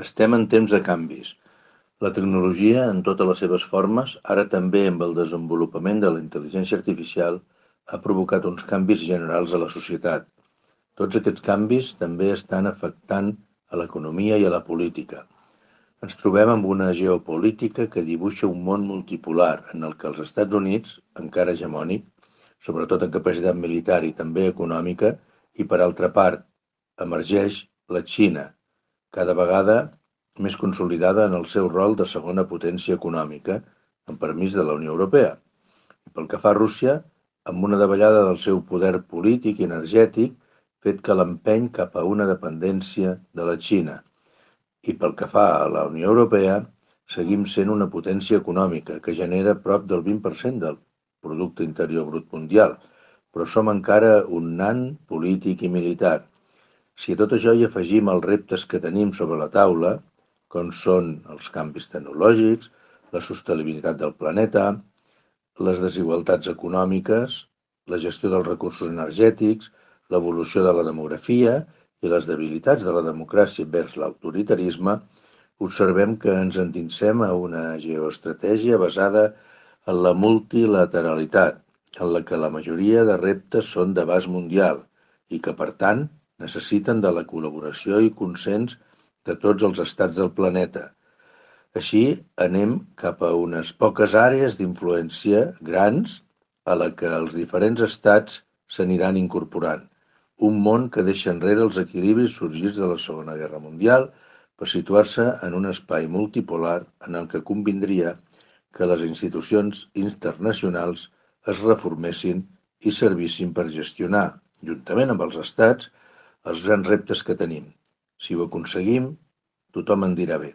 Estem en temps de canvis. La tecnologia, en totes les seves formes, ara també amb el desenvolupament de la intel·ligència artificial, ha provocat uns canvis generals a la societat. Tots aquests canvis també estan afectant a l'economia i a la política. Ens trobem amb una geopolítica que dibuixa un món multipolar en el que els Estats Units, encara hegemònic, sobretot en capacitat militar i també econòmica, i per altra part emergeix la Xina, cada vegada més consolidada en el seu rol de segona potència econòmica, amb permís de la Unió Europea. I pel que fa a Rússia, amb una davallada del seu poder polític i energètic, fet que l'empeny cap a una dependència de la Xina. I pel que fa a la Unió Europea, seguim sent una potència econòmica que genera prop del 20% del producte interior brut mundial, però som encara un nan polític i militar. Si a tot això hi afegim els reptes que tenim sobre la taula, com són els canvis tecnològics, la sostenibilitat del planeta, les desigualtats econòmiques, la gestió dels recursos energètics, l'evolució de la demografia i les debilitats de la democràcia vers l'autoritarisme, observem que ens endinsem a una geoestratègia basada en la multilateralitat, en la que la majoria de reptes són d'abast mundial i que, per tant, necessiten de la col·laboració i consens de tots els estats del planeta. Així anem cap a unes poques àrees d'influència grans a la que els diferents estats s'aniran incorporant un món que deixa enrere els equilibris sorgits de la Segona Guerra Mundial per situar-se en un espai multipolar en el que convindria que les institucions internacionals es reformessin i servissin per gestionar, juntament amb els estats, els grans reptes que tenim. Si ho aconseguim, tothom en dirà bé.